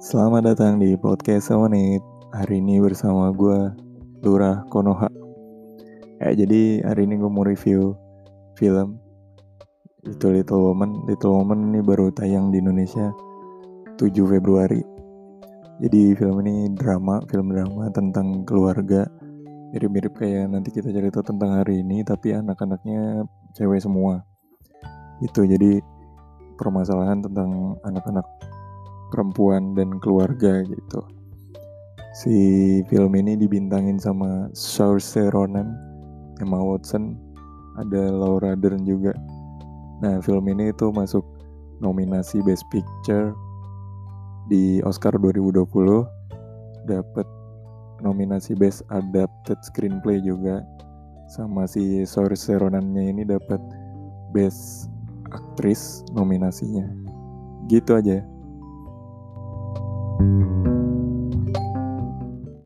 Selamat datang di podcast Semenit Hari ini bersama gue Lurah Konoha. Ya jadi hari ini gue mau review film Little Little Woman Little Woman ini baru tayang di Indonesia 7 Februari. Jadi film ini drama, film drama tentang keluarga. Mirip-mirip kayak nanti kita cerita tentang hari ini Tapi anak-anaknya cewek semua. Itu jadi permasalahan tentang anak-anak perempuan dan keluarga gitu. Si film ini dibintangin sama Saoirse Ronan, Emma Watson, ada Laura Dern juga. Nah, film ini itu masuk nominasi Best Picture di Oscar 2020, dapat nominasi Best Adapted Screenplay juga, sama si Saoirse Ronannya ini dapat Best Aktris nominasinya. Gitu aja. Thank you